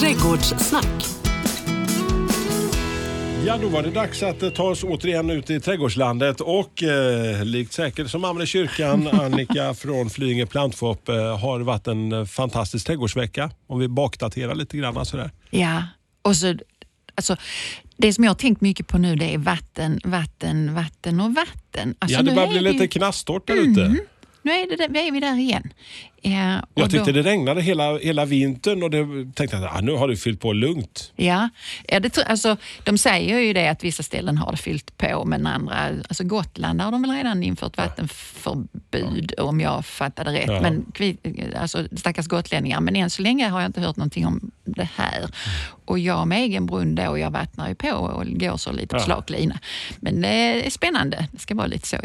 Trädgårdssnack. Ja, då var det dags att eh, ta oss återigen ut i trädgårdslandet och eh, likt säkert som Amen i kyrkan, Annika från Flyinge Plantshop eh, har varit en eh, fantastisk trädgårdsvecka. Om vi bakdaterar lite grann sådär. Ja, och så, alltså, det som jag har tänkt mycket på nu det är vatten, vatten, vatten och vatten. Alltså, ja, det nu börjar bli lite ju- knastort där ute. Nu är, det, där- är vi där igen. Ja, och Jag tyckte då- det regnade hela, hela vintern och det tänkte att ah, nu har det fyllt på lugnt. Ja, ja det, alltså, de säger ju det att vissa ställen har det fyllt på men andra, alltså Gotland har de väl redan infört vattenförbud om jag fattade rätt. Ja. Men alltså, stackars gotlänningar, men än så länge har jag inte hört någonting om det här. Och jag med egen brunn då, jag vattnar ju på och går så lite på Ja. slak lina. Men det är spännande, det ska vara lite så i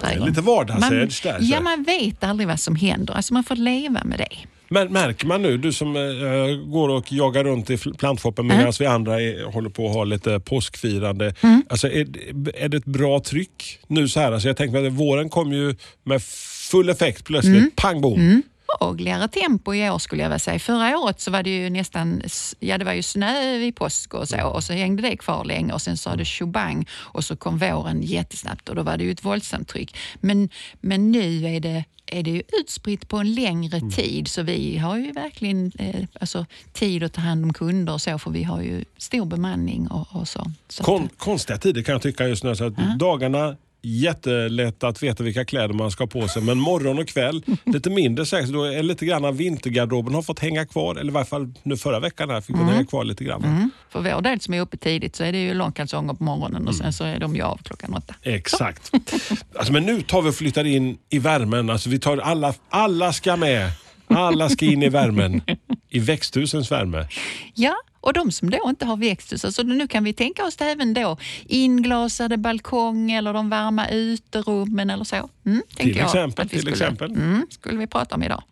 trädgården. lite vardagsedge där, så. Ja, man vet aldrig vad som händer. Alltså man får leva med det. Men märker man nu, du som eh, går och jagar runt i plantshoppen medan vi andra är, håller på att ha lite påskfirande. Mm. Alltså, är, är det ett bra tryck nu så här? Alltså, jag tänker att våren kom ju med full effekt plötsligt. Mm. Pang bom! Behagligare tempo i år skulle jag vilja säga. Förra året så var det ju nästan, ja det var ju snö vid påsk och så och så hängde det kvar länge och sen sa det tjobang och så kom våren jättesnabbt och då var det ju ett våldsamt tryck. Men, men nu är det är det ju utspritt på en längre Mm. tid så vi har ju verkligen eh, alltså, tid att ta hand om kunder och så för vi har ju stor bemanning och, och så. så Kon, konstiga tider kan jag tycka just nu. Så att Dagarna jättelätt att veta vilka kläder man ska ha på sig. Men morgon och kväll lite mindre säkert. Då är lite grann vintergarderoben har fått hänga kvar. Eller i varje fall nu förra veckan här fick den hänga kvar lite grann. mm. För vår del som är uppe tidigt så är det ju långkalsonger på morgonen och Mm. sen så är de ju av klockan åtta. Exakt. Alltså, men nu tar vi och flyttar in i värmen. Alltså, vi tar alla, alla ska med. Alla ska in i värmen. I växthusens värme. Ja, och de som då inte har växthus, alltså nu kan vi tänka oss det även då inglasade balkong eller de varma uterummen eller så. Mm, jag exempel, till skulle, exempel. Mm, skulle vi prata om idag.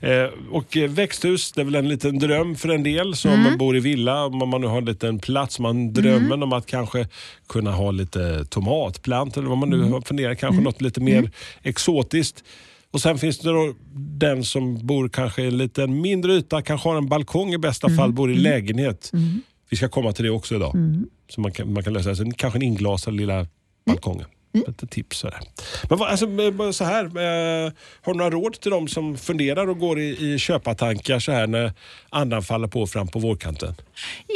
Eh, och eh, växthus, det är väl en liten dröm för en del som Mm. bor i villa. Om man nu har en liten plats, man drömmer om att kanske kunna ha lite tomatplantor eller vad man nu Mm. funderar, kanske något lite mer exotiskt. Och Sen finns det då den som bor kanske i en lite mindre yta, kanske har en balkong i bästa Mm. fall, bor i lägenhet. Vi ska komma till det också idag. Så man kan, man kan lösa det. Kanske en inglasad lilla balkongen. Lite tips. Sådär. Men vad, alltså, så här, eh, har du några råd till de som funderar och går i, i köpartankar så här när andan faller på fram på vårkanten?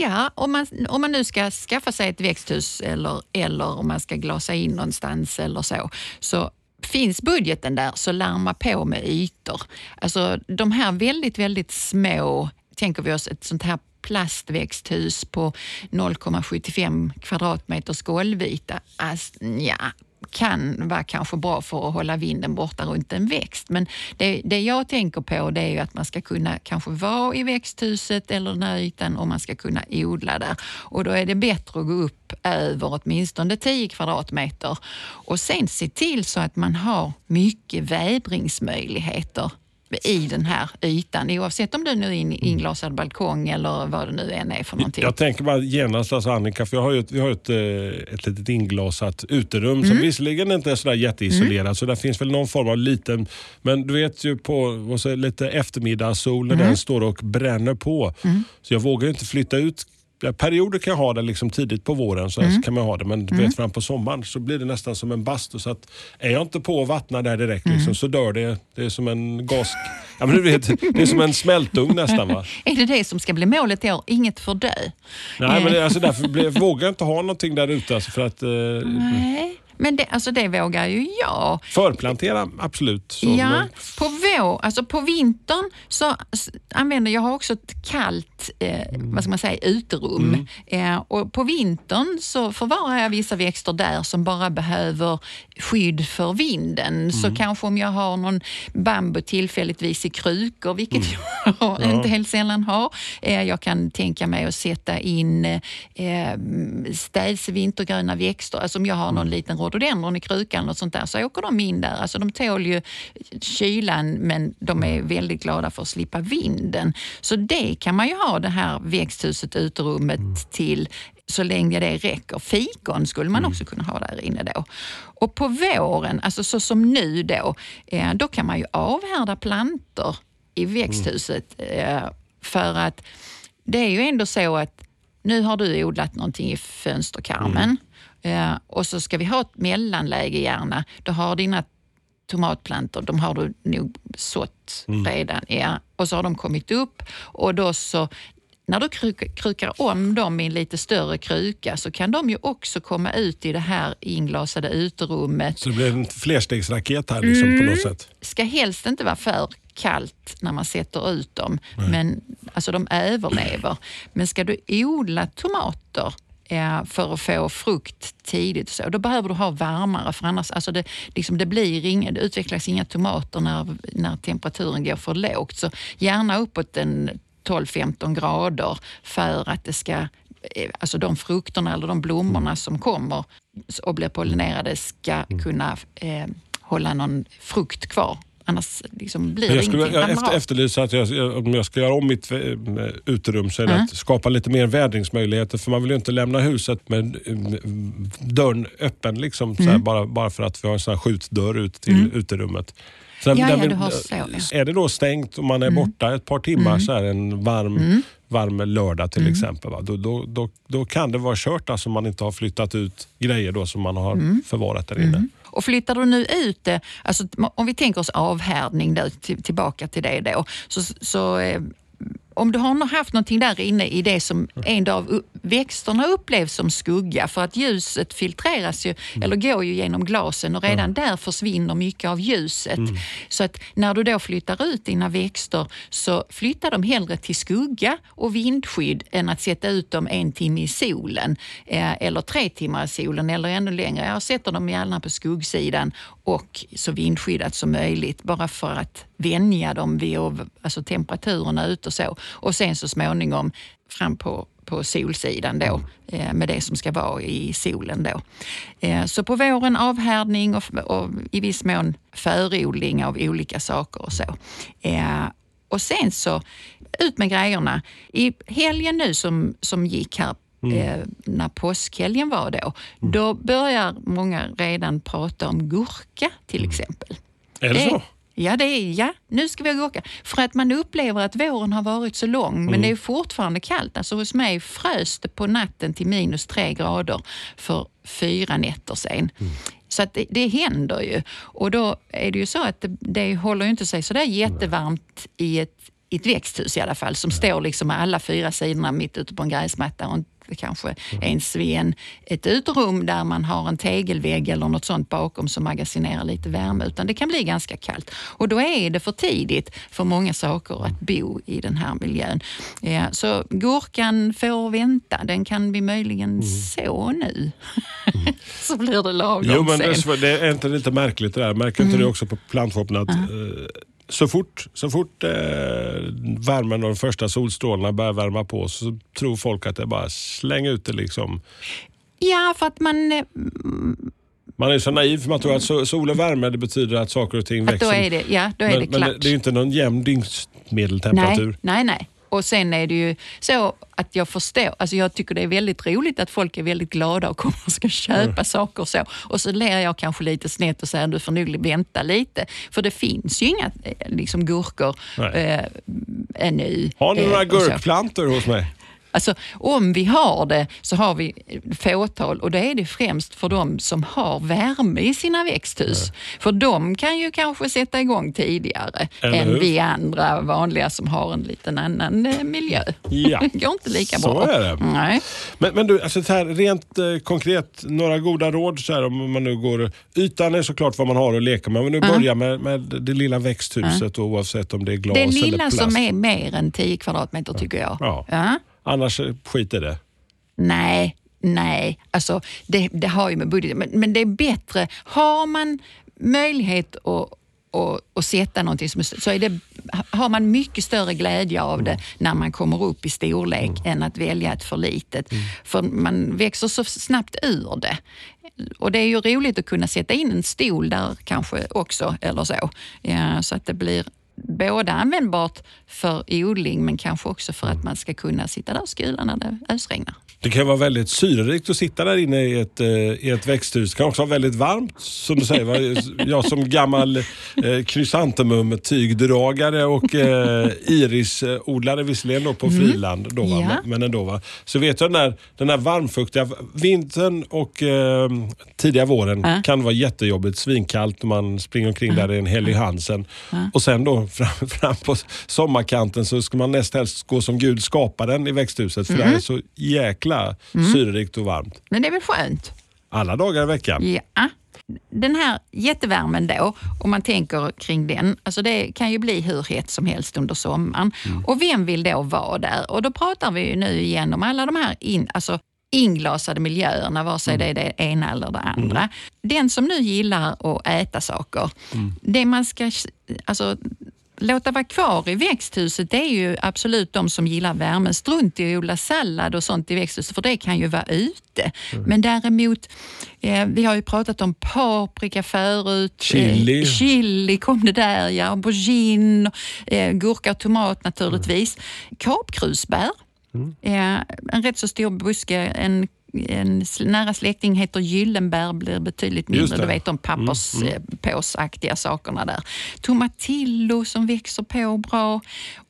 Ja, om man, om man nu ska skaffa sig ett växthus eller, eller om man ska glasa in någonstans eller så, så Finns budgeten där så larma på med ytor. Alltså de här väldigt, väldigt små, tänker vi oss ett sånt här plastväxthus på 0,75 kvadratmeters golvyta. Alltså, ja, kan vara kanske bra för att hålla vinden borta runt en växt. Men det, det jag tänker på det är ju att man ska kunna kanske vara i växthuset eller den här ytan och man ska kunna odla där. Och då är det bättre att gå upp över åtminstone 10 kvadratmeter och sen se till så att man har mycket vädringsmöjligheter i den här ytan oavsett om du nu är in, inglasad balkong eller vad det nu än är för någonting. Jag tänker bara genast alltså Annika, för jag har ju ett, vi har ett, eh, ett litet inglasat uterum som visserligen inte är sådär jätteisolerat så där finns väl någon form av liten, men du vet ju på så lite eftermiddagssol när den står och bränner på. Så jag vågar inte flytta ut Perioder kan jag ha det liksom tidigt på våren, så, så kan man ha det. men du vet, fram på sommaren så blir det nästan som en bastu. Så att är jag inte på och vattnar där direkt liksom, så dör det. Det är som en gas... Ja, men du vet, det är som en smältugn nästan. Va? Är det det som ska bli målet i år? Inget för dö? Nej, men det, alltså, därför blir, vågar jag inte ha någonting där ute. Alltså, för att, eh, Nej, men det, alltså det vågar ju jag. förplantera, absolut. Så, ja, på, vår, alltså på vintern så använder jag har också ett kallt eh, vad ska man säga, uterum. Eh, och på vintern så förvarar jag vissa växter där som bara behöver skydd för vinden. Så kanske om jag har någon bambu tillfälligtvis i krukor, vilket jag inte helt sällan har. Eh, jag kan tänka mig att sätta in eh, städs vintergröna växter. Alltså om jag har någon liten rhododendron i krukan och sånt där så åker de in där. Alltså de tål ju kylan men de är väldigt glada för att slippa vinden. Så det kan man ju ha det här växthuset, uterummet till så länge det räcker. Fikon skulle man också kunna ha där inne då. Och på våren, alltså så som nu då, eh, då kan man ju avhärda plantor i växthuset eh, för att det är ju ändå så att nu har du odlat någonting i fönsterkarmen eh, och så ska vi ha ett mellanläge gärna. Då har dina tomatplantor, de har du nog sått redan. Ja. Och så har de kommit upp och då så när du kruk, krukar om dem i en lite större kruka så kan de ju också komma ut i det här inglasade uterummet. Så det blir en flerstegsraket här liksom, Mm. på något sätt. ska helst inte vara för kallt när man sätter ut dem, men alltså de överlever. Men ska du odla tomater för att få frukt tidigt, så, då behöver du ha varmare för annars alltså det, liksom det, blir inga, det utvecklas inga tomater när, när temperaturen går för lågt. Så gärna uppåt en 12-15 grader för att det ska eh, Alltså de frukterna eller de blommorna som kommer och blir pollinerade ska kunna eh, hålla någon frukt kvar. Annars liksom blir jag skulle ingenting. jag efterlysa att jag, om jag ska göra om mitt eh, uterum så är det Mm. att skapa lite mer vädringsmöjligheter. För man vill ju inte lämna huset med eh, dörren öppen liksom, här, Mm. bara, bara för att vi har en sån här skjutdörr ut till uterummet. Sen, Ja, där ja, vill- du har så, ja. Mm. Är det då stängt och man är borta ett par timmar så här, en varm, varm lördag till Mm. exempel. Va? Då, då, då, då kan det vara kört alltså, man inte har flyttat ut grejer då, som man har Mm. förvarat där inne. Och flyttar du nu ut det, alltså, om vi tänker oss avhärdning då, till, tillbaka till det då, så, så eh, om du har haft någonting där inne i det som en dag u- växterna upplevs som skugga, för att ljuset filtreras ju, eller går ju genom glasen och redan där försvinner mycket av ljuset. Så att när du då flyttar ut dina växter så flyttar de hellre till skugga och vindskydd än att sätta ut dem en timme i solen eh, eller tre timmar i solen eller ännu längre. Jag sätter dem gärna på skuggsidan och så vindskyddat som möjligt bara för att vänja dem vid alltså temperaturerna ute och så. Och sen så småningom fram på, på solsidan då eh, med det som ska vara i solen då. Eh, så på våren avhärdning och, och i viss mån förodling av olika saker och så. Eh, och sen så ut med grejerna. I helgen nu som, som gick här Eh, när påskhelgen var då, då börjar många redan prata om gurka till exempel. Är det så? Ja, det är, ja, nu ska vi gurka. För att man upplever att våren har varit så lång, men det är fortfarande kallt. Alltså hos mig frös det på natten till minus tre grader för fyra nätter sen. Så att det, det händer ju. Och då är det ju så att det, det håller ju inte sig så där jättevarmt i ett, i ett växthus i alla fall, som står liksom med alla fyra sidorna mitt ute på en gräsmatta och inte kanske ens vid en, ett uterum där man har en tegelvägg eller något sånt bakom som magasinerar lite värme, utan det kan bli ganska kallt. Och då är det för tidigt för många saker att bo i den här miljön. Ja, så gurkan får vänta, den kan vi möjligen så nu. så blir det lagom Jo, men det, sen. är- det är inte lite märkligt det där? Märker inte Mm. det också på plantshoppen att eh, så fort, så fort eh, värmen och de första solstrålarna börjar värma på så tror folk att det är bara släng ut det liksom. Ja, för att man... eh, Man är så naiv för man tror att so- sol och värme det betyder att saker och ting Att växer. då är det, ja, då är men, det men klart. det, det är inte någon jämn dygnsmedeltemperatur. Nej, nej, nej. Och sen är det ju så att jag förstår, alltså jag tycker det är väldigt roligt att folk är väldigt glada och kommer och ska köpa Mm. saker och så. Och så ler jag kanske lite snett och säger du får nog vänta lite. För det finns ju inga eh, liksom, gurkor eh, ännu. Har ni eh, några gurkplantor hos mig? Alltså, om vi har det så har vi fåtal och då är det främst för de som har värme i sina växthus. För de kan ju kanske sätta igång tidigare Eller än hur? vi andra vanliga som har en liten annan eh, miljö. Ja. Det går inte lika Så bra. är det. Nej. Men, men du, alltså så här, rent eh, konkret, några goda råd så här, om man nu går... Ytan är såklart vad man har att leka med. Men nu börjar med, med det lilla växthuset oavsett om det är glas Det eller lilla plast. som är mer än 10 kvadratmeter tycker jag. Ja. Annars skit i det. Nej, nej. Alltså, det, det har ju med budgeten men, men det är bättre. Har man möjlighet att och, och sätta någonting som så är det, har man mycket större glädje av det när man kommer upp i storlek än att välja ett för litet. För man växer så snabbt ur det. Och det är ju roligt att kunna sätta in en stol där kanske också eller så. Ja, så att det blir både användbart för odling men kanske också för att man ska kunna sitta där och skula när det ösregnar. Det kan vara väldigt syrerikt att sitta där inne i ett, eh, i ett växthus. Det kan också vara väldigt varmt, som du säger. Jag som gammal eh, krysantemum-tygdragare och eh, irisodlare, visserligen då på friland, då, va? Ja. Men, ändå. Va? Så vet jag den där, den där varmfuktiga vintern och eh, tidiga våren Ja. kan vara jättejobbigt. Svinkallt man springer omkring där i en Helly Hansen. Och sen då fram, fram på sommarkanten så ska man näst helst gå som Gud skaparen i växthuset för det är så jäkla syrerikt och varmt. Men det är väl skönt? Alla dagar i veckan. Ja. Den här jättevärmen då, om man tänker kring den, alltså det kan ju bli hur hett som helst under sommaren. Och vem vill då vara där? Och då pratar vi ju nu igen om alla de här in, alltså inglasade miljöerna, vare sig det är det ena eller det andra. Den som nu gillar att äta saker, det man ska alltså, låta vara kvar i växthuset det är ju absolut de som gillar värmen. Strunt i att odla sallad och sånt i växthuset för det kan ju vara ute. Men däremot, eh, vi har ju pratat om paprika förut. Chili. Eh, chili kom det där, ja. Aubergine, eh, gurka och tomat naturligtvis. Kapkrusbär, eh, en rätt så stor buske. En en nära släkting heter gyllenbär, blir betydligt mindre. Du vet de papperspåsaktiga sakerna där. Tomatillo som växer på bra.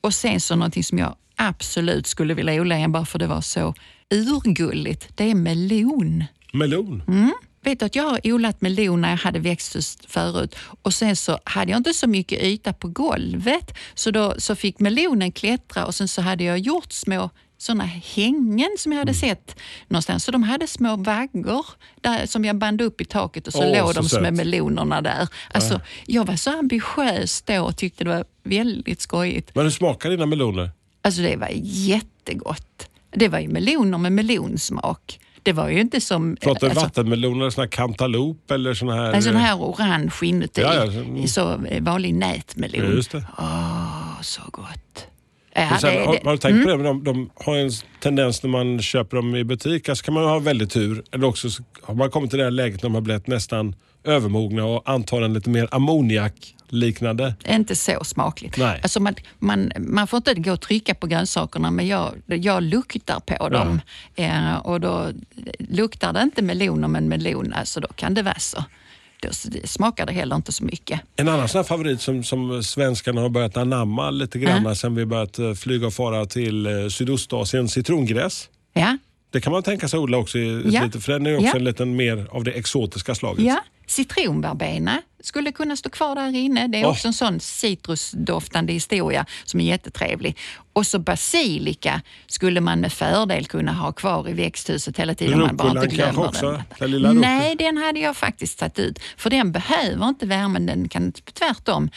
Och sen så någonting som jag absolut skulle vilja odla igen bara för det var så urgulligt. Det är melon. Melon. Mm. Vet du att jag har odlat melon när jag hade växthus förut och sen så hade jag inte så mycket yta på golvet så då så fick melonen klättra och sen så hade jag gjort små såna hängen som jag hade sett någonstans. Så de hade små vaggor där, som jag band upp i taket och så Åh, låg så de som med melonerna där. Alltså, Jag var så ambitiös då och tyckte det var väldigt skojigt. Men hur smakar dina meloner? Alltså det var jättegott. Det var ju meloner med melonsmak. Det var ju inte som... Pratar du alltså- vattenmeloner, såna här cantalop eller såna här... En sån här orange inuti. Ja, ja, så- eh, vanlig nätmelon. Ja, just det. Åh, så gott. Ja, Men sen, det, har, har du tänkt på det? De, de har en tendens när man köper dem i butik, alltså kan man ha väldigt tur. Eller också så har man kommit till det här läget när de har blivit nästan övermogna och antar en lite mer ammoniak-liknande. inte så smakligt. Nej. Alltså man, man, man får inte gå och trycka på grönsakerna men jag, jag luktar på dem. Eh, och då luktar det inte meloner men melon, alltså då kan det vara så. Smakar det heller inte så mycket. En annan sån favorit som, som svenskarna har börjat anamma lite grann sen vi börjat eh, flyga och fara till eh, Sydostasien, citrongräs. Ja, Det kan man tänka sig odla också, i, Ja. lite, för den är också Ja. en liten mer av det exotiska slaget. Ja, citronverbena skulle kunna stå kvar där inne. Det är Åh. också en sån citrusdoftande historia som är jättetrevlig. Och så basilika skulle man med fördel kunna ha kvar i växthuset hela tiden. man bara inte glömmer också? den. Nej, den hade jag faktiskt tagit ut. För den behöver inte värmen, den kan tvärtom.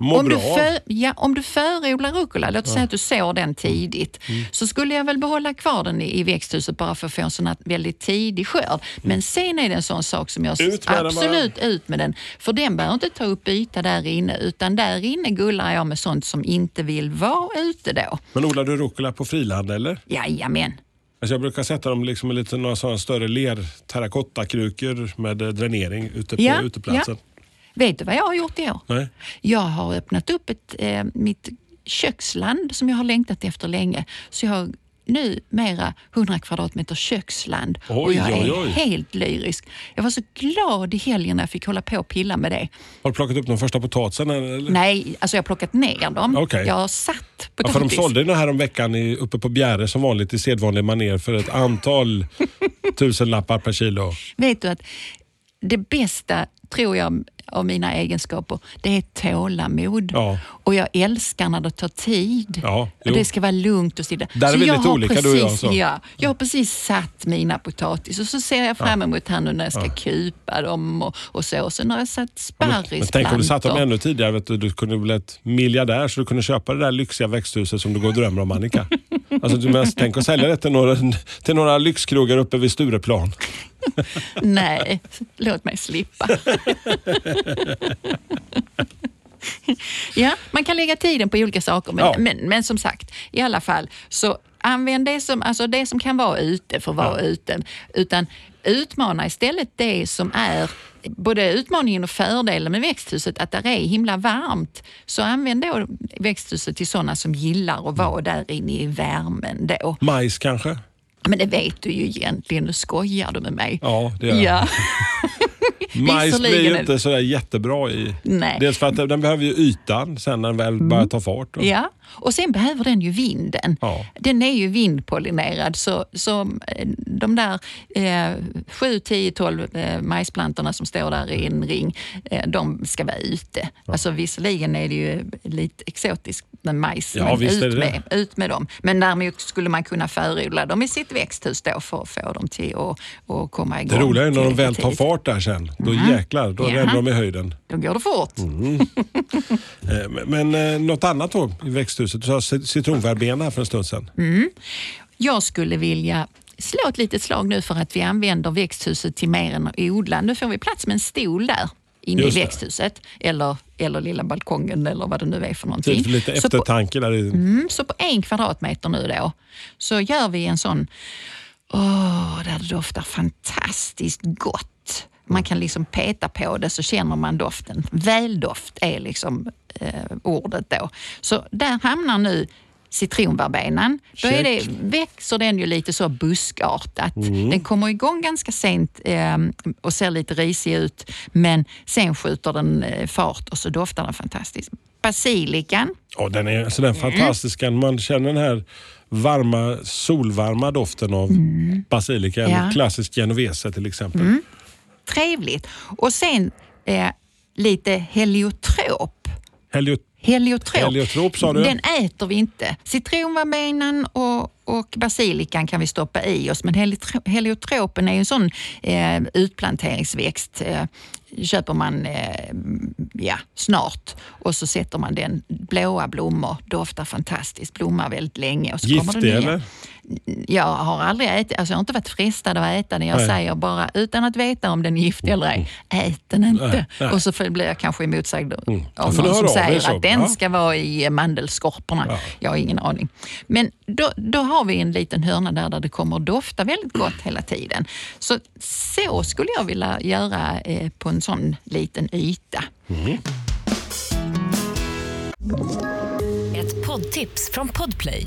Mår om, du bra av. för, ja, om du förodlar rucola, låt oss säga att du sår den tidigt, Mm. så skulle jag väl behålla kvar den i, i växthuset bara för att få en sån här väldigt tidig skörd. Men sen är det en sån sak som jag Mm. Ut den bara. absolut ut med den. För den behöver inte ta upp yta där inne, utan där inne gullar jag med sånt som inte vill vara ute då. Men odlar du rucola på friland eller? Jajamän. Alltså jag brukar sätta dem liksom i lite några sådana större ler terrakottakrukor med eh, dränering ute på Ja, uteplatsen. Vet du vad jag har gjort i år? Nej? Jag har öppnat upp ett, eh, mitt köksland som jag har längtat efter länge. Så jag har nu mera 100 kvadratmeter köksland och Oj, jag är oj, oj. helt lyrisk. Jag var så glad i helgen när jag fick hålla på och pilla med det. Har du plockat upp de första potatisarna? Eller? Nej, alltså jag har plockat ner dem. Okej. Jag har satt Ja, för de potatis. sålde den här om veckan i, uppe på Bjäre som vanligt i sedvanlig maner för ett antal tusen lappar per kilo. Vet du att det bästa, tror jag, av mina egenskaper, det är tålamod. Ja. Och jag älskar när det tar tid. Ja, och det ska vara lugnt och stilla. Där är vi lite olika, precis, du och jag, så. Ja, jag har precis satt mina potatis och så ser jag fram emot här nu när jag ska kupa dem och, och så. Och sen har jag satt sparrisplantor. Men tänk om du satte dem ännu tidigare. Vet du, du kunde bli ett miljardär så du kunde köpa det där lyxiga växthuset som du går och drömmer om Annika. Alltså, du, men, tänk att sälja det till några, till några lyxkrogar uppe vid Stureplan. Nej, låt mig slippa. ja, man kan lägga tiden på olika saker, men, Ja. men, men som sagt, i alla fall så använd det som, alltså det som kan vara ute för att vara ute. Utan utmana istället det som är både utmaningen och fördelen med växthuset, att det är himla varmt. Så använd då växthuset till sådana som gillar att vara där inne i värmen då. Majs kanske? Men det vet du ju egentligen, nu skojar du med mig. Ja, det gör jag. Ja. Majs blir ju inte sådär jättebra i. Nej. Dels för att den behöver ju ytan sen när den väl börjar ta fart. Ja, och sen behöver den ju vinden. Ja. Den är ju vindpollinerad så, så eh, de där eh, 7, 10, 12 eh, majsplantorna som står där i en ring, eh, de ska vara ute. Alltså visserligen är det ju lite exotiskt med majs, Ja, men ut, med, ut med dem. Men däremot skulle man kunna förodla dem i sitt växthus då för att få dem till att, att komma igång. Det roliga är när de väl tar fart där sen. Då jäklar, då ränner de i höjden. Då går det fort. Mm. Eh, Men, eh, något annat då i växthuset? Du sa cit- citronverbena för en stund sedan. Mm. Jag skulle vilja slå ett litet slag nu för att vi använder växthuset till mer än att odla. Nu får vi plats med en stol där inne i växthuset eller, eller lilla balkongen eller vad det nu är för någonting. Tid för lite Så på, eftertanke där. i- mm, så på en kvadratmeter nu då så gör vi en sån, åh, där det doftar fantastiskt gott. Man kan liksom peta på det så känner man doften. Väldoft är liksom eh, ordet då. Så där hamnar nu citronverbenan. Då är det, växer den ju lite så buskartat. Mm. Den kommer igång ganska sent eh, och ser lite risig ut men sen skjuter den eh, fart och så doftar den fantastiskt. Basilikan, Ja, den är alltså den fantastiska. Man känner den här varma, solvarma doften av basilika. Mm. Ja. klassisk genovese till exempel. Trevligt. Och sen eh, lite heliotrop. Heliot- Heliotrop. Heliotrop, sa du? Den äter vi inte. Citronverbenan och, och basilikan kan vi stoppa i oss men heliotropen är en sån eh, utplanteringsväxt. Eh, köper man eh, ja, snart och så sätter man den blåa blommor, doftar fantastiskt, blommar väldigt länge. Och så kommer Giftig nya. eller? Jag har aldrig ätit, alltså jag har inte varit frestad att äta den. Jag Nej. säger bara, utan att veta om den är giftig eller ej, ät den inte. Nej, nej. Och så blir jag kanske emotsagd av får du någon som säger så. att den Ja. ska vara i mandelskorporna. Ja. Jag har ingen aning. Men då, då har vi en liten hörna där, där det kommer att dofta väldigt gott hela tiden. Så, så skulle jag vilja göra eh, på en sån liten yta. Ett poddtips från Podplay.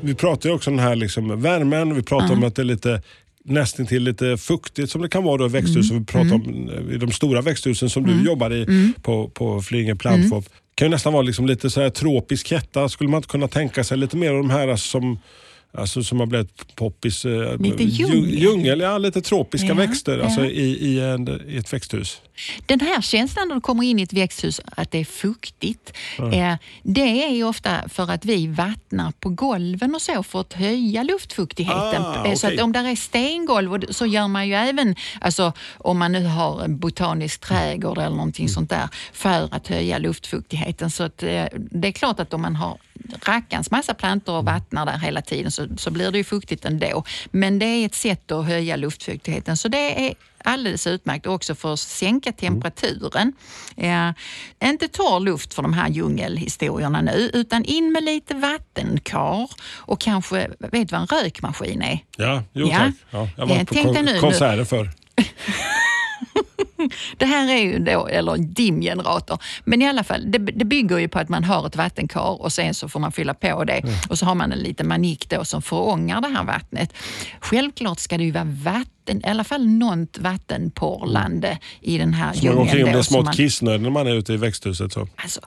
Vi pratar ju också om den här liksom värmen. Vi pratar om att det är lite nästan till lite fuktigt som det kan vara då i växthusen. Vi pratar om eh, i de stora växthusen som du jobbar i på, på Flyinge Plantshop. kan ju nästan vara liksom lite så här tropisk hetta. Skulle man inte kunna tänka sig lite mer av de här som Alltså som har blivit poppis. eh, Lite djung- djungel. djungel. Ja, lite tropiska Ja, växter ja. alltså i, i, en, i ett växthus. Den här känslan när du kommer in i ett växthus, att det är fuktigt, eh, det är ju ofta för att vi vattnar på golven och så för att höja luftfuktigheten. Ah, Eh, Så att om det är stengolv, så gör man ju även, alltså, om man nu har en botanisk trädgård eller någonting Mm. sånt där, för att höja luftfuktigheten. Så att, det är klart att om man har rackans massa plantor och vattnar där hela tiden så, så blir det ju fuktigt ändå. Men det är ett sätt att höja luftfuktigheten. Så det är alldeles utmärkt också för att sänka temperaturen. Eh, inte torr luft för de här djungelhistorierna nu, utan in med lite vattenkar och kanske, vet du vad en rökmaskin är? Ja, jo Ja. tack. Ja, jag var Eh, på kon- konserter för. Det här är ju då, eller en dimgenerator. Men i alla fall, det, det bygger ju på att man har ett vattenkar och sen så får man fylla på det. Och så har man en liten manik då som förångar det här vattnet. Självklart ska det ju vara vatten, i alla fall något vattenporlande i den här Så man går omkring och djungeln. blir smått man- kissnödig när man är ute i växthuset. Så. Alltså,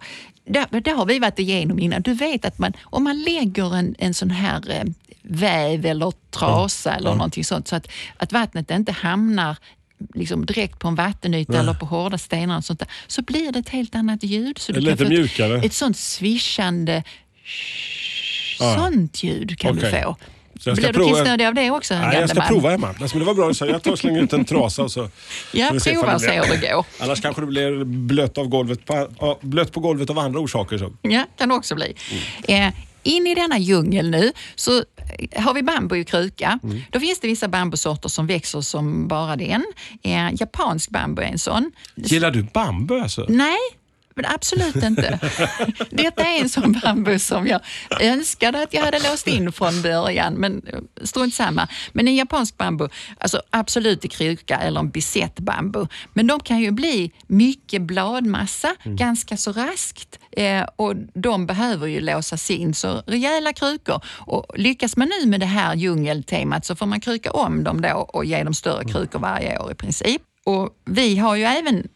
det, det har vi varit igenom innan. Du vet att man, om man lägger en, en sån här eh, väv eller trasa eller någonting sånt så att, att vattnet inte hamnar liksom direkt på en vattenyta eller på hårda stenar och sånt där, så blir det ett helt annat ljud. Så du kan lite få mjukare. Ett, ett sånt svischande Ja. sånt ljud kan Okej. du få. Så jag ska Blir du prova- kissnödig av det också? Nej, jag ska man? prova Emma. Det var bra du sa. Jag tar och slänger ut en trasa och så Ja, prova och se hur det går. Annars kanske det blir blött, av golvet på, blött på golvet av andra orsaker. Så. Ja, kan det också bli. Eh, in i denna djungel nu så eh, har vi bambu i kruka. Då finns det vissa bambusorter som växer som bara den. Eh, japansk bambu är en sån. Gillar du bambu alltså? Nej, men absolut inte. Detta är en sån bambu som jag önskade att jag hade låst in från början, men strunt samma. Men en japansk bambu, alltså absolut i kruka eller en bisett bambu. Men de kan ju bli mycket bladmassa ganska så raskt eh, och de behöver ju låsas in. Så rejäla krukor. Och lyckas man nu med det här djungeltemat så får man kruka om dem då och ge dem större krukor varje år i princip. Och vi har ju även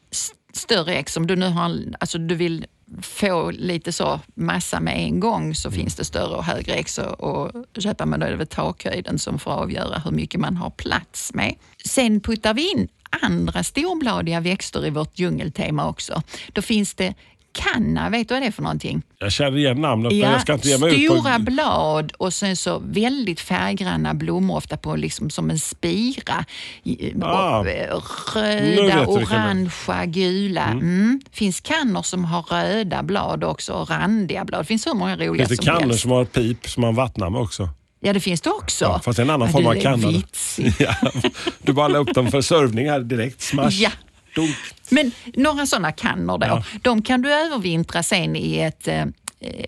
större ex, om du nu har, alltså du vill få lite så massa med en gång så finns det större och högre ex och, köpa, man då är det väl takhöjden som får avgöra hur mycket man har plats med. Sen puttar vi in andra storbladiga växter i vårt djungeltema också. Då finns det kanna, vet du vad det är för någonting? Jag känner igen namnet men jag ska inte ge mig ut stora på... blad och sen så väldigt färggranna blommor, ofta på liksom som en spira. Ah. eh, Röda, det orangea, gula. Mm. finns kannor som har röda blad också och randiga blad. Det finns hur många roliga Finns det som kannor helst. som har pip som man vattnar med också? Ja, det finns det också. Ja, fast det en annan Ja, form av kanna. Ja, du bara la upp dem för servning här direkt. Smash. Ja. Dunk. Men några sådana kannor då, Ja. de kan du övervintra sen i ett, eh,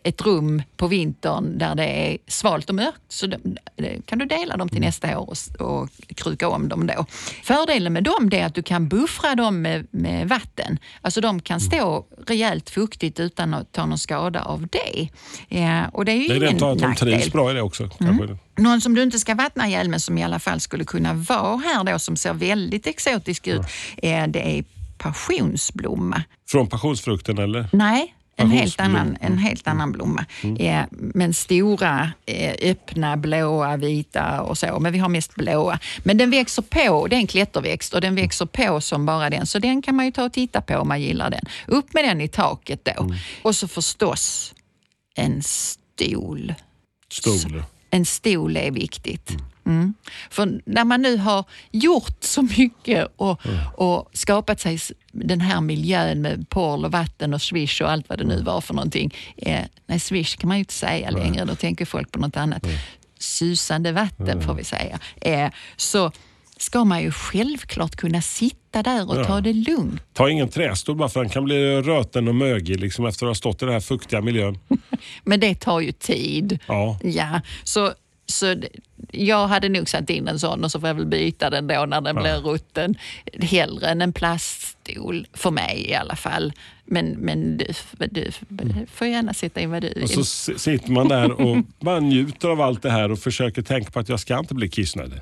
ett rum på vintern där det är svalt och mörkt. Så de, det kan du dela dem till nästa år och, och kruka om dem då. Fördelen med dem är att du kan buffra dem med, med vatten. Alltså de kan stå rejält fuktigt utan att ta någon skada av det. Ja, och det är ju Det är ingen att de nackdel. trivs bra i det också. Kanske. Någon som du inte ska vattna ihjäl men som i alla fall skulle kunna vara här då som ser väldigt exotisk ut, eh, det är passionsblomma. Från passionsfrukten eller? Nej, en helt annan, en helt annan blomma. Eh, men stora, eh, öppna, blåa, vita och så. Men vi har mest blåa. Men den växer på, det är en klätterväxt och den växer på som bara den. Så den kan man ju ta och titta på om man gillar den. Upp med den i taket då. Och så förstås en stol. Stol. En stol är viktigt. Mm. För när man nu har gjort så mycket och, och skapat sig den här miljön med porl och vatten och swish och allt vad det nu var för någonting. Eh, nej, swish kan man ju inte säga längre, då tänker folk på något annat. Susande vatten får vi säga. Eh, så ska man ju självklart kunna sitta där och Ja. ta det lugnt. Ta ingen trästol bara för den kan bli röten och mögig liksom, efter att ha stått i den här fuktiga miljön. Men det tar ju tid. Ja. Ja, så, så jag hade nog satt in en sån och så får jag väl byta den då när den blir rutten. Hellre än en plaststol, för mig i alla fall. Men, men du, du får gärna sätta in vad du Och vill. så s- sitter man där och bara njuter av allt det här och försöker tänka på att jag ska inte bli kissnödig.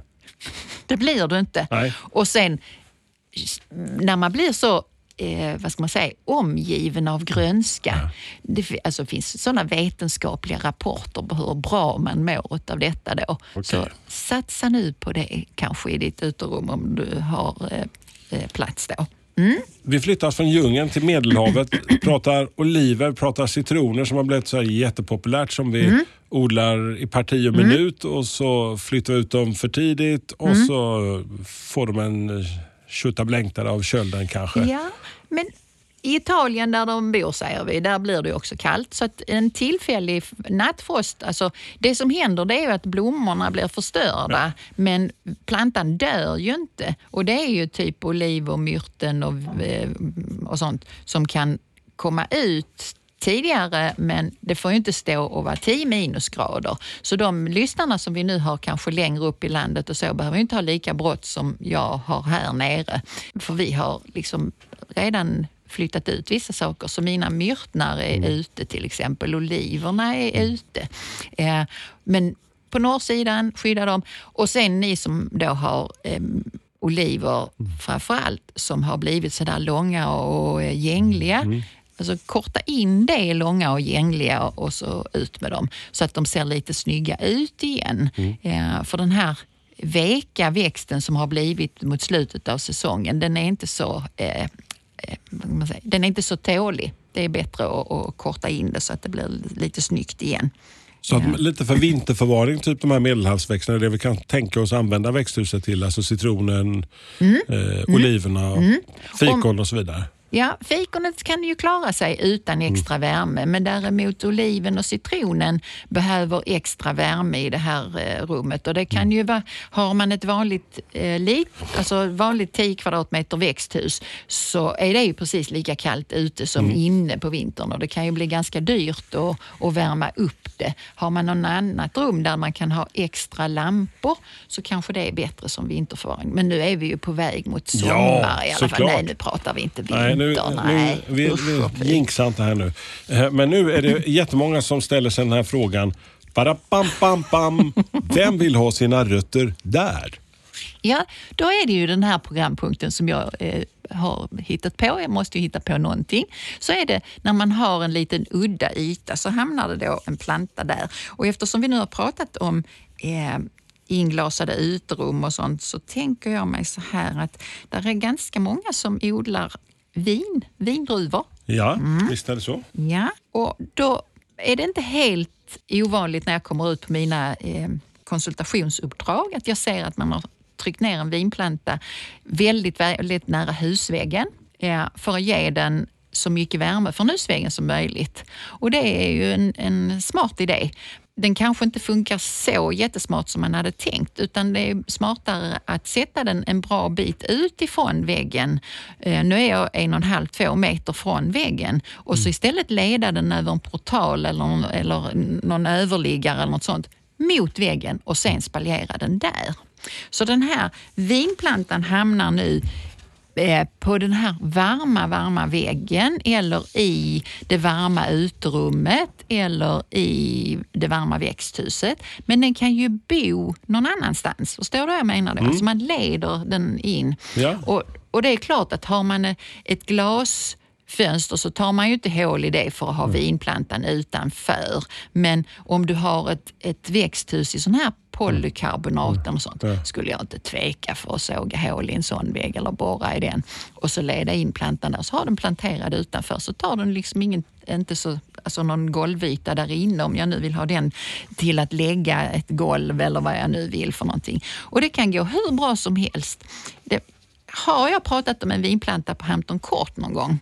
Det blir du inte. Nej. Och sen när man blir så eh, vad ska man säga, omgiven av grönska. Det fi- alltså, finns sådana vetenskapliga rapporter på hur bra man mår av detta. Då. Så satsa nu på det kanske i ditt uterum om du har eh, eh, plats då. Vi flyttar oss från djungeln till Medelhavet, pratar oliver, pratar citroner som har blivit så här jättepopulärt som vi Mm. odlar i parti och minut och så flyttar vi ut dem för tidigt och Mm. så får de en tjottablängtare av kölden kanske. Ja, men i Italien där de bor säger vi, där blir det också kallt. Så att en tillfällig nattfrost, alltså det som händer det är att blommorna blir förstörda men plantan dör ju inte. Och det är ju typ oliv och myrten och, eh, och sånt som kan komma ut tidigare men det får ju inte stå och vara 10 minusgrader. Så de lyssnarna som vi nu har kanske längre upp i landet och så behöver ju inte ha lika brått som jag har här nere. För vi har liksom redan flyttat ut vissa saker. Så mina myrtnar är ute till exempel. Oliverna är ute. Eh, men på norrsidan skydda dem. Och sen ni som då har eh, oliver framför allt som har blivit sådär långa och eh, gängliga. Alltså korta in det långa och gängliga och så ut med dem så att de ser lite snygga ut igen. Eh, för den här veka växten som har blivit mot slutet av säsongen, den är inte så eh, eh, den är inte så tålig. Det är bättre att, att korta in det så att det blir lite snyggt igen. Så att, lite för vinterförvaring, typ de här medelhavsväxterna, det vi kan tänka oss använda växthuset till. Alltså citronen, Mm. eh, oliverna, fikon och så vidare. Ja, fikonet kan ju klara sig utan extra värme, men däremot oliven och citronen behöver extra värme i det här eh, rummet. Och det kan ju vara, har man ett vanligt, eh, lit, alltså vanligt 10 kvadratmeter växthus så är det ju precis lika kallt ute som inne på vintern och det kan ju bli ganska dyrt att, att värma upp det. Har man något annat rum där man kan ha extra lampor så kanske det är bättre som vinterförvaring. Men nu är vi ju på väg mot sommar Ja, i alla fall. såklart. Nej, nu pratar vi inte vinter. Nu, Nej, nu, vi, usch vi jinxar inte här nu. Eh, Men nu är det jättemånga som ställer sig den här frågan. Badabam, bam, bam. Vem vill ha sina rötter där? Ja, då är det ju den här programpunkten som jag eh, har hittat på. Jag måste ju hitta på någonting. Så är det när man har en liten udda yta så hamnar det då en planta där. Och eftersom vi nu har pratat om eh, inglasade uterum och sånt så tänker jag mig så här att det är ganska många som odlar vin, vindruvor. Ja, Mm. visst är det så. Ja, och då är det inte helt ovanligt när jag kommer ut på mina eh, konsultationsuppdrag att jag ser att man har tryckt ner en vinplanta väldigt, väldigt nära husväggen eh, för att ge den så mycket värme från husväggen som möjligt. Och det är ju en, en smart idé. Den kanske inte funkar så jättesmart som man hade tänkt utan det är smartare att sätta den en bra bit utifrån väggen. Eh, nu är jag en och en halv, två meter från väggen och så istället leda den över en portal eller, någon- eller någon överliggare eller något sånt mot väggen och sen spaljera den där. Så den här vinplantan hamnar nu på den här varma, varma väggen eller i det varma uterummet eller i det varma växthuset. Men den kan ju bo någon annanstans. Förstår du vad jag menar? Då? Alltså man leder den in. Ja. Och, och det är klart att har man ett glasfönster så tar man ju inte hål i det för att ha vinplantan utanför. Men om du har ett, ett växthus i sån här polykarbonat och sånt skulle jag inte tveka för att såga hål i en sån vägg eller borra i den och så leda in plantan där. Så har den planterad utanför så tar den liksom ingen, inte så, alltså någon golvyta där inne om jag nu vill ha den till att lägga ett golv eller vad jag nu vill för någonting. Och det kan gå hur bra som helst. Det, har jag pratat om en vinplanta på Hampton Court någon gång?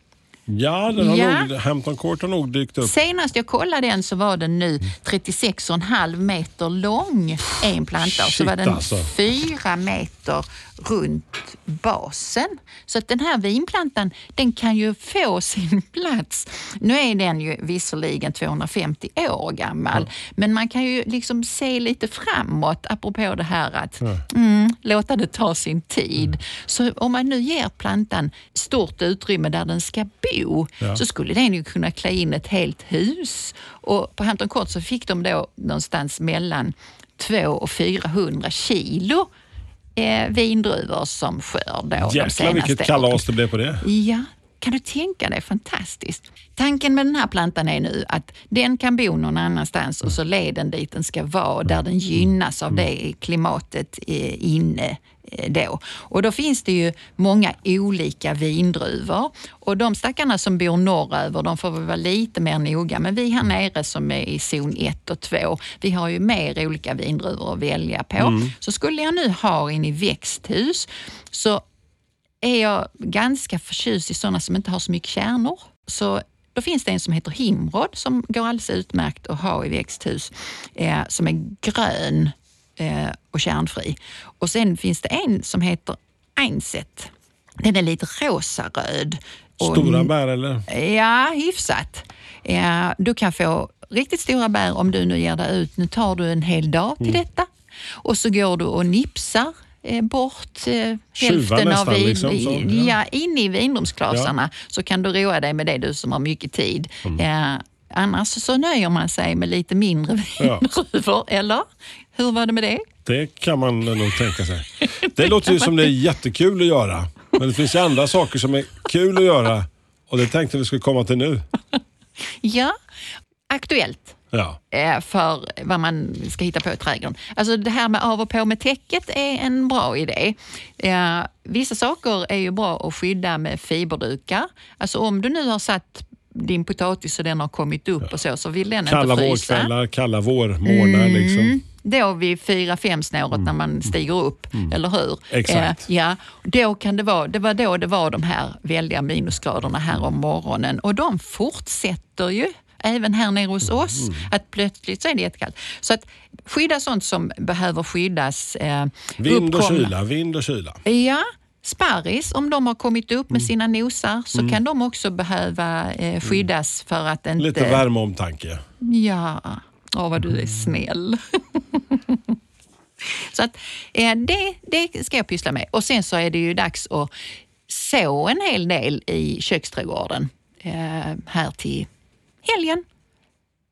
Ja, den har Ja. nog, Hampton Court har nog dykt upp. Senast jag kollade den så var den nu 36,5 meter lång, en planta. Och så Shit, var den alltså. fyra meter runt basen. Så att den här vinplantan, den kan ju få sin plats. Nu är den ju visserligen 250 år gammal, men man kan ju liksom se lite framåt apropå det här att mm, låta det ta sin tid. Så om man nu ger plantan stort utrymme där den ska bo Ja. så skulle den ju kunna klä in ett helt hus. Och på Hampton Court så fick de då någonstans mellan 200 och 400 kilo eh, vindruvor som skörd Jäklar vilket kalas det blev på det. Ja, kan du tänka dig? Fantastiskt. Tanken med den här plantan är nu att den kan bo någon annanstans och så leden dit den ska vara, där den gynnas av det klimatet eh, inne eh, då. Och då finns det ju många olika vindruvor och de stackarna som bor norröver, de får vara lite mer noga. Men vi här nere som är i zon 1 och 2, vi har ju mer olika vindruvor att välja på. Så skulle jag nu ha in i växthus så är jag ganska förtjust i sådana som inte har så mycket kärnor. Så då finns det en som heter Himrod som går alldeles utmärkt att ha i växthus, eh, som är grön eh, och kärnfri. Och sen finns det en som heter Einset. Den är lite rosa-röd. Stora bär eller? Ja, hyfsat. Ja, du kan få riktigt stora bär om du nu ger dig ut. Nu tar du en hel dag till detta och så går du och nipsar eh, bort eh, hälften av vin, liksom, så, ja. ja. in i vinrumsklasarna så kan du roa dig med det du som har mycket tid. Ja, annars så nöjer man sig med lite mindre Ja. vindruvor, eller? Hur var det med det? Det kan man nog tänka sig. Det låter ju som det är jättekul att göra. Men det finns ju andra saker som är kul att göra och det tänkte vi skulle komma till nu. Ja, aktuellt. Ja. eh, för vad man ska hitta på i trädgården. Alltså det här med av och på med täcket är en bra idé. Vissa saker är ju bra att skydda med fiberdukar. Alltså om du nu har satt din potatis och den har kommit upp och så, så vill den Kalla inte frysa. vårkvällar, kalla. Liksom. Mm. Då vid fyra, fem snåret när man stiger upp, eller hur? Mm. Exakt. Eh, ja, då kan det, vara, det var då det var de här väldiga minusgraderna här om morgonen och de fortsätter ju även här nere hos oss. Mm. Att plötsligt så är det jättekallt. Så att skydda sånt som behöver skyddas. Eh, Vind och uppkomna- kyla, vind och kyla. Ja, sparris, om de har kommit upp med sina nosar så kan de också behöva eh, skyddas för att inte... Lite värme omtanke. Ja, åh vad du är snäll. så att eh, det, det ska jag pyssla med. Och sen så är det ju dags att så en hel del i köksträdgården eh, här till helgen.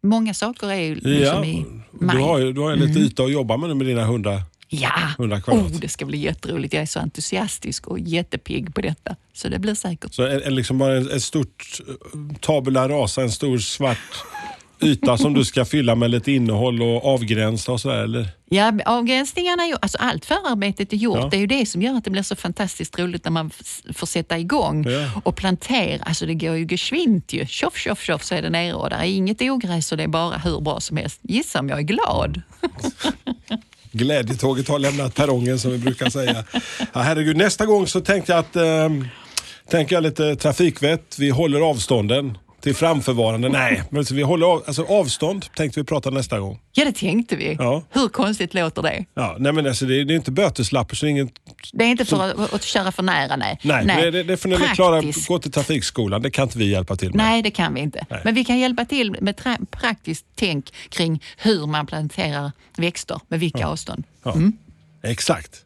Många saker är ju liksom Ja, i du maj. har ju du har ju lite yta att jobba med nu med dina hundar. Ja, 100 kvadrat. oh, det ska bli jätteroligt. Jag är så entusiastisk och jättepigg på detta. Så det blir säkert. Så en, en, liksom bara en, ett stort eh, tabula rasa, en stor svart yta som du ska fylla med lite innehåll och avgränsa och sådär eller? Ja, avgränsningarna är alltså allt förarbetet är gjort. Ja. Det är ju det som gör att det blir så fantastiskt roligt när man får sätta igång Ja. och plantera. Alltså det går ju geschwint ju. Tjoff, tjoff, tjoff så är det nere och där är inget ogräs och det är bara hur bra som helst. Gissa om jag är glad. Glädjetåget har lämnat perrongen som vi brukar säga. Ja, herregud, nästa gång så tänkte jag att eh, tänker jag lite trafikvett. Vi håller avstånden till framförvarande. Nej, men så vi håller av, alltså avstånd tänkte vi prata nästa gång. Ja, det tänkte vi. Ja. Hur konstigt låter det? Ja, nej men alltså, det, är, det är inte böteslappar så det är inget... Det är inte för att, att köra för nära, nej. Nej, Det, det, det får ni klara. Gå till trafikskolan, det kan inte vi hjälpa till med. Nej, det kan vi inte. Nej. Men vi kan hjälpa till med praktiskt tänk kring hur man planterar växter med vilka avstånd. Ja. Exakt.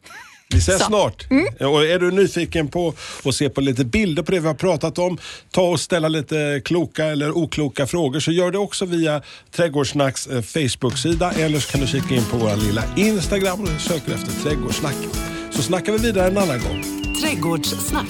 Vi ses Så. snart. Och är du nyfiken på att se på lite bilder på det vi har pratat om, ta och ställa lite kloka eller okloka frågor så gör det också via Trädgårdssnacks eh, Facebook-sida eller så kan du kika in på vår lilla Instagram och söker efter Trädgårdssnack. Så snackar vi vidare en annan gång. Trädgårdssnack.